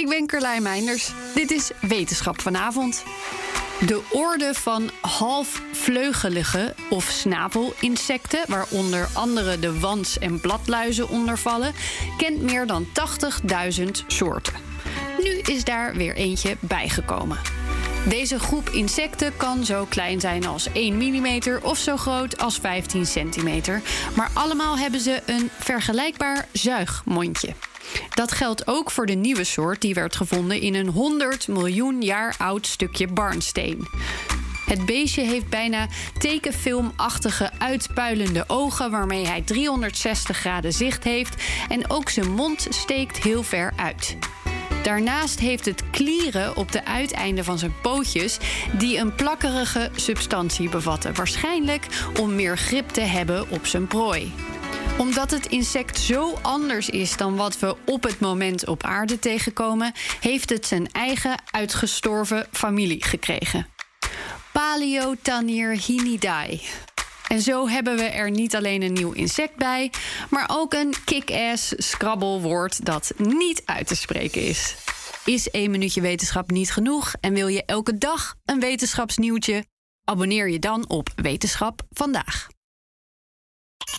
Ik ben Carlijn Meinders. Dit is Wetenschap vanavond. De orde van halfvleugelige of snavelinsecten, waaronder andere de wans- en bladluizen ondervallen, kent meer dan 80.000 soorten. Nu is daar weer eentje bijgekomen. Deze groep insecten kan zo klein zijn als 1 mm of zo groot als 15 centimeter. Maar allemaal hebben ze een vergelijkbaar zuigmondje. Dat geldt ook voor de nieuwe soort die werd gevonden in een 100 miljoen jaar oud stukje barnsteen. Het beestje heeft bijna tekenfilmachtige uitpuilende ogen waarmee hij 360 graden zicht heeft en ook zijn mond steekt heel ver uit. Daarnaast heeft het klieren op de uiteinden van zijn pootjes die een plakkerige substantie bevatten, waarschijnlijk om meer grip te hebben op zijn prooi omdat het insect zo anders is dan wat we op het moment op aarde tegenkomen, heeft het zijn eigen uitgestorven familie gekregen. Paleotannirhinidae. En zo hebben we er niet alleen een nieuw insect bij, maar ook een kick-ass scrabblewoord dat niet uit te spreken is. Is één minuutje wetenschap niet genoeg en wil je elke dag een wetenschapsnieuwtje? Abonneer je dan op Wetenschap vandaag.